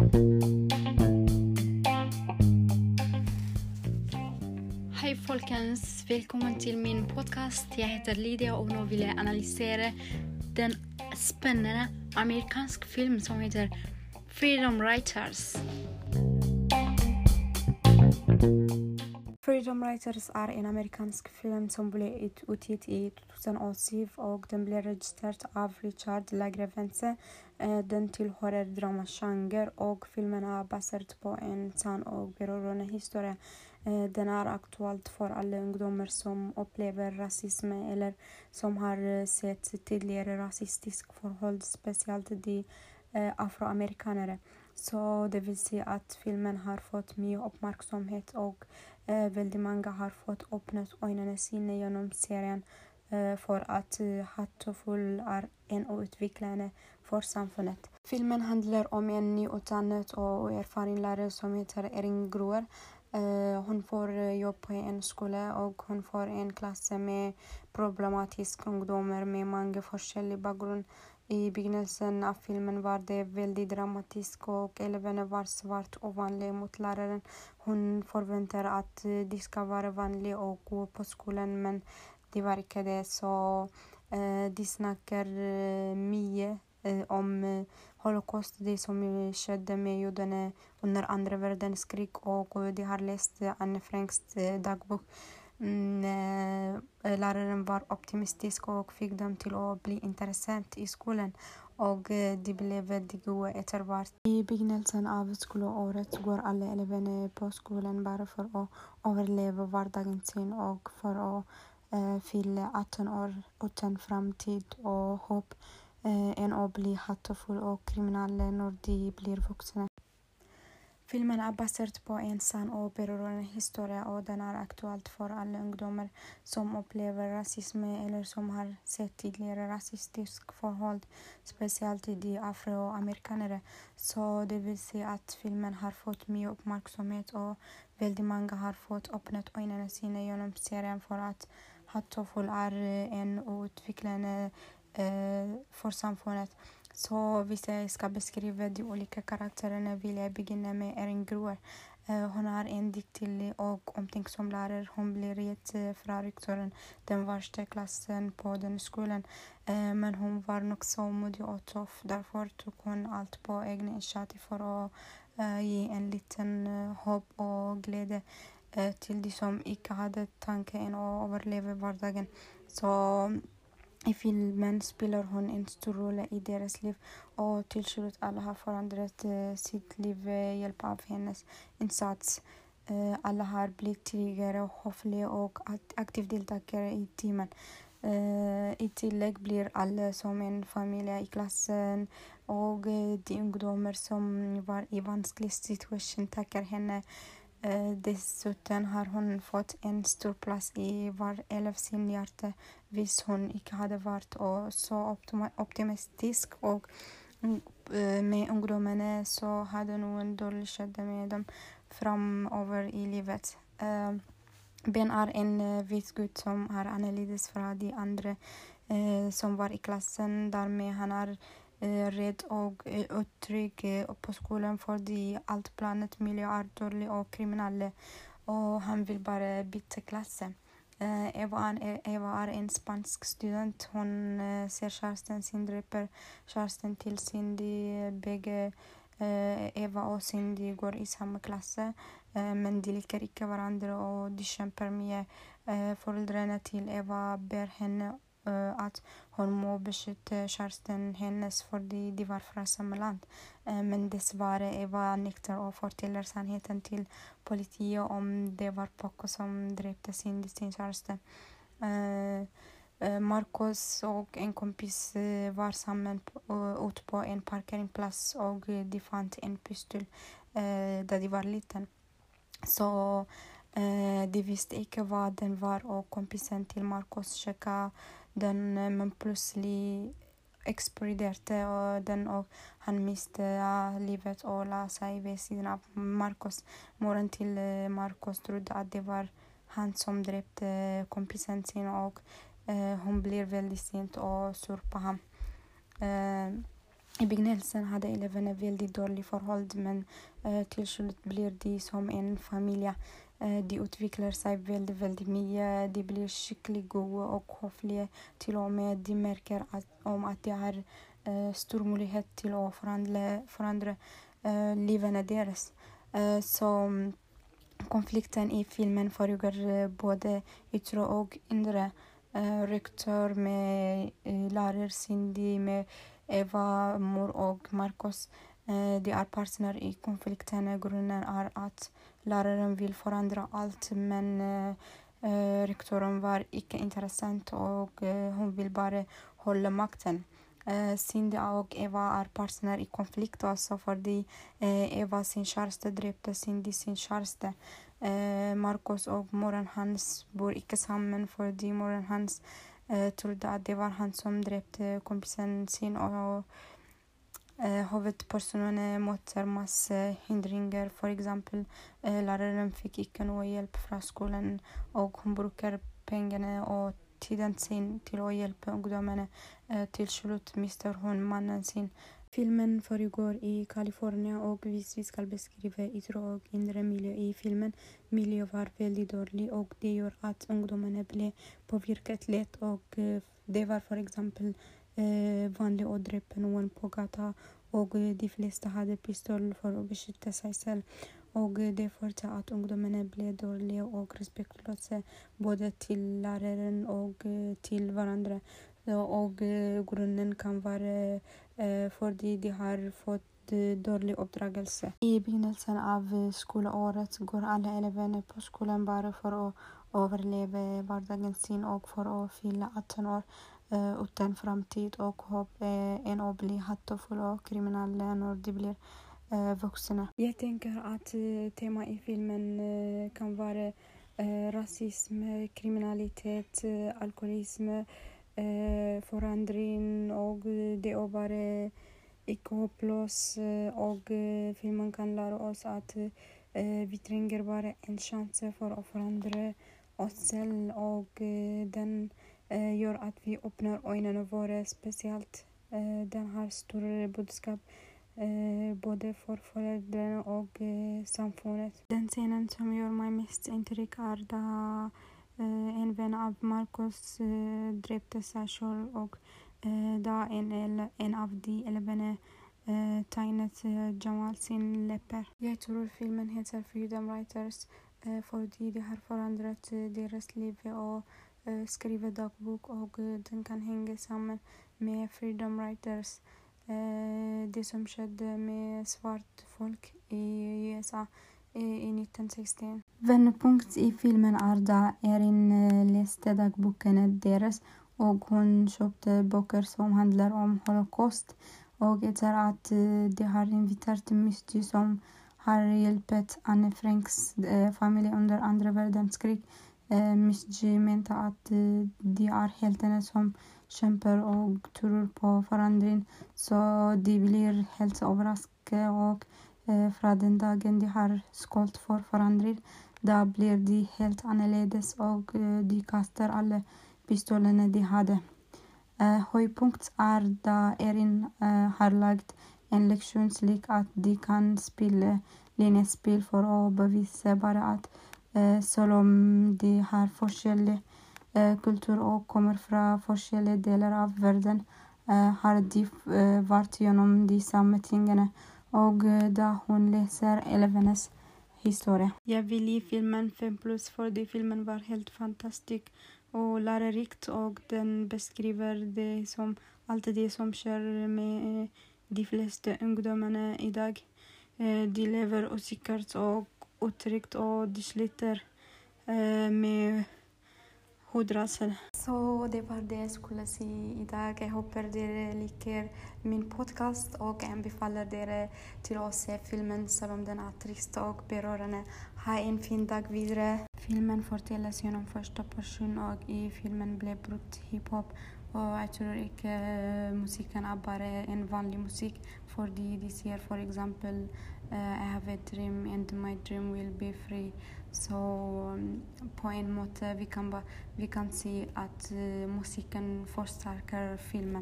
Hej folkens! Välkommen till min podcast. Jag heter Lydia och nu vill jag analysera den spännande amerikansk film som heter Freedom Writers. Freedom Writers är en amerikansk film som blev utgiven i 2007 och den blev regisserad av Richard Lagrevence. Eh, den tillhör dramagenre och filmen är baserad på en sann och berörande historia. Eh, den är aktuell för alla ungdomar som upplever rasism eller som har eh, sett tidigare rasistisk förhåll, speciellt de afroamerikaner. Så det vill säga att filmen har fått mycket uppmärksamhet och vill väldigt många har fått öppna ögonen sina genom serien eh, för att eh, är en outvecklande för samfundet. Filmen handlar om en nyutdannad och erfaren lärare som heter Erin Groer. Eh, hon får jobb på en skola och hon får en klass med problematiska ungdomar med många olika bakgrund. I begynnelsen av filmen var det väldigt dramatiskt och eleverna var svart och vanliga mot läraren. Hon förväntar att eh, de ska vara vanliga och gå på skolan men det var inte det. Så eh, de snackar eh, mycket eh, om eh, Holocaust, det som eh, skedde med judarna under andra världskriget och de har läst Anne Franks eh, dagbok. Eh, läraren var optimistisk och fick dem till att bli intressant i skolan och det de blev väldigt goda eftervart. I begynnelsen av skolåret går alla eleverna på skolan bara för att överleva vardagen sin och för att eh, fylla 18 år utan framtid och hopp eh, än att bli hatfull och kriminell när de blir vuxna. Filmen är baserad på en sann och berörande historia och den är aktuell för alla ungdomar som upplever rasism eller som har sett tidigare rasistiska förhållanden, speciellt de afroamerikaner. Så det vill säga att filmen har fått mycket uppmärksamhet och väldigt många har fått öppna ögonen sina genom serien för att Hattofull är en utvecklande eh, för samfundet. Så visst, jag ska beskriva de olika karaktärerna vill jag börja med Erin Groer. E, hon är en diktig och omtänksam lärare. Hon blir rädd från rektorn, den värsta klassen på den skolan. E, men hon var nog så modig och tuff. Därför tog hon allt på egna initiativ för att e, ge en liten hopp och glädje till de som inte hade tanken att överleva vardagen. Så i filmen spelar hon en stor roll i deras liv och till slut alla har förändrat eh, sitt liv med hjälp av hennes insats. Eh, alla har blivit tryggare och hoffliga och aktivt deltagare i teamen. I tillägg blir alla som en familj i klassen och de ungdomar som var i vansklig situation tackar henne Eh, dessutom har hon fått en stor plats i var elevs hjärta. Visst hon inte hade varit så optimistisk och mm, eh, med ungdomarna så hade nog en dålig skede med dem framöver i livet. Eh, ben är en vit gud som har annorlunda från de andra som var i klassen. Därmed han är Eh, rädd och eh, otrygg eh, på skolan för de allt planet miljö är dålig och kriminell och han vill bara byta klass. Eva, Eva är en spansk student. Hon ser Kerstin Sindreper, Kerstin till Cindy. Bägge Eva och Cindy går i samma klass men de likar inte varandra och de kämpar med föräldrarna till Eva ber henne Äh, att hon må beskjuta kjæresten hennes fordi de var från samma land. Äh, men dessvärre Eva nektar och fortäller sannheten till politiet om det var Poco som dräpte sin, sin kjæreste. Äh, Marcos och en kompis var samman ute på en parkeringsplats och de fann en pistol där de var liten. Så de visste inte vad den var och kompisen till Marcos checkade den eh, men plötsligt exploderade den och han miste ah, livet och la sig vid sidan av Marcos. Moren till eh, Marcos trodde att det var han som dräpte eh, kompisen sin och eh, hon blev väldigt sint och sur på honom. Eh, I begynnelsen hade eleverna väldigt dåligt förhållande men eh, till slut blir de som en familj. Eh, de utvecklar sig väldigt, väldigt mycket. De blir skickligt goda och höfliga. Till och med de märker att, om att de har eh, stor möjlighet till att förändra, förändra eh, livet deras. Eh, så mm, konflikten i filmen föregår eh, både yttre och inre. Eh, rektor med eh, lärare Cindy med Eva, mor och Marcos. Eh, de är partner i konflikten. Grunden är att läraren vill förändra allt men eh, eh rektorn var icke intressant och eh, hon vill bara hålla makten. Eh, Cindy och Eva är partner i konflikt också fordi eh, Eva sin kärste dräpte Cindy sin kärste. Eh, Marcus och moren hans bor icke samman fordi moren hans eh, trodde att det var han som dräpte kompisen sin och och Eh, huvudpersonen möter massa eh, hindringar. För exempel eh, läraren fick icke någon hjälp från skolan och hon brukar pengarna och tiden sin till att hjälpa ungdomarna. Till slut mister hon mannen sin. Filmen föregår i Kalifornien och vi ska beskriva yttre och inre miljö i filmen. Miljön var väldigt dålig och det gör att ungdomarna blev påverkade lätt och det var för exempel eh, vanligt att dräpa någon på gatan och eh, de flesta hade pistol för att beskydda sig själv. Och eh, det förde att ungdomarna blev dåliga och respektlösa både till läraren och eh, till varandra. Och grunden kan vara för att de har fått dålig uppdragelse. I begynnelsen av skolåret går alla eleverna på skolan bara för att överleva vardagen sin och för att fylla 18 år Eh, utan framtid och hopp än att bli hattefulla och kriminell när de blir eh, vuxna. Jag tänker att eh, temat i filmen kan vara rasism, kriminalitet, alkoholism, förändring och det är bara icke hopplös och filmen kan lära oss att vi tränger bara en chans för att förändra oss själva och den Eh, gör att vi öppnar ögonen våra speciellt eh, den har stor budskap eh, både för föräldrarna och eh, samfundet. Den scenen som gör mig mest intryck är då eh, en vän av Marcos eh, dräpte sig själv och eh, då en, en av de eleverna eh, tegnat eh, Jamal sin läppar. Jag tror filmen heter Freedom Writers eh, för de har förändrat eh, deras liv och Eh, skriva dagbok och eh, den kan hänga samman med Freedom Writers eh, det som skedde med svart folk i USA i 1960. Vändpunkt i filmen är då Erin läste dagboken deras och hon köpte böcker som handlar om Holocaust. Och efter att de har inviterat Misty som har hjälpt Anne Franks familj under andra världskriget. Eh, Misty menar att eh, de är hjältarna som kämpar och tror på förändring. Så de blir helt överraskade och eh, från den dagen de har skålt för förändring då blir de helt annorlunda och de kastar alla pistolerna de hade. Höjdpunkt är då Erin har lagt en lektionslek att de kan spela linjespel för att bevisa bara att eh, om de har forskjellig eh, kultur och kommer från olika delar av världen eh, har de eh, varit genom de samma tingen och då hon läser elevernas historia. Jag vill ge filmen 5 plus för det filmen var helt fantastisk och lärorikt och den beskriver det som allt det som sker med de flesta ungdomarna idag. De lever osäkert och otryggt och det sliter eh, med hudrasen. Så det var det jag skulle säga idag. Jag hoppas ni liker min podcast och anbefaller er till att se filmen som den är trist och berörande. Ha en fin dag vidare. Filmen förtäljes genom första person och i filmen blev brukt hiphop och jag tror inte eh, musiken är bara en vanlig musik för de ser för exempel uh, I have a dream and my dream will be free So um, på en måte vi kan, vi kan se att uh, musiken förstärker filmen.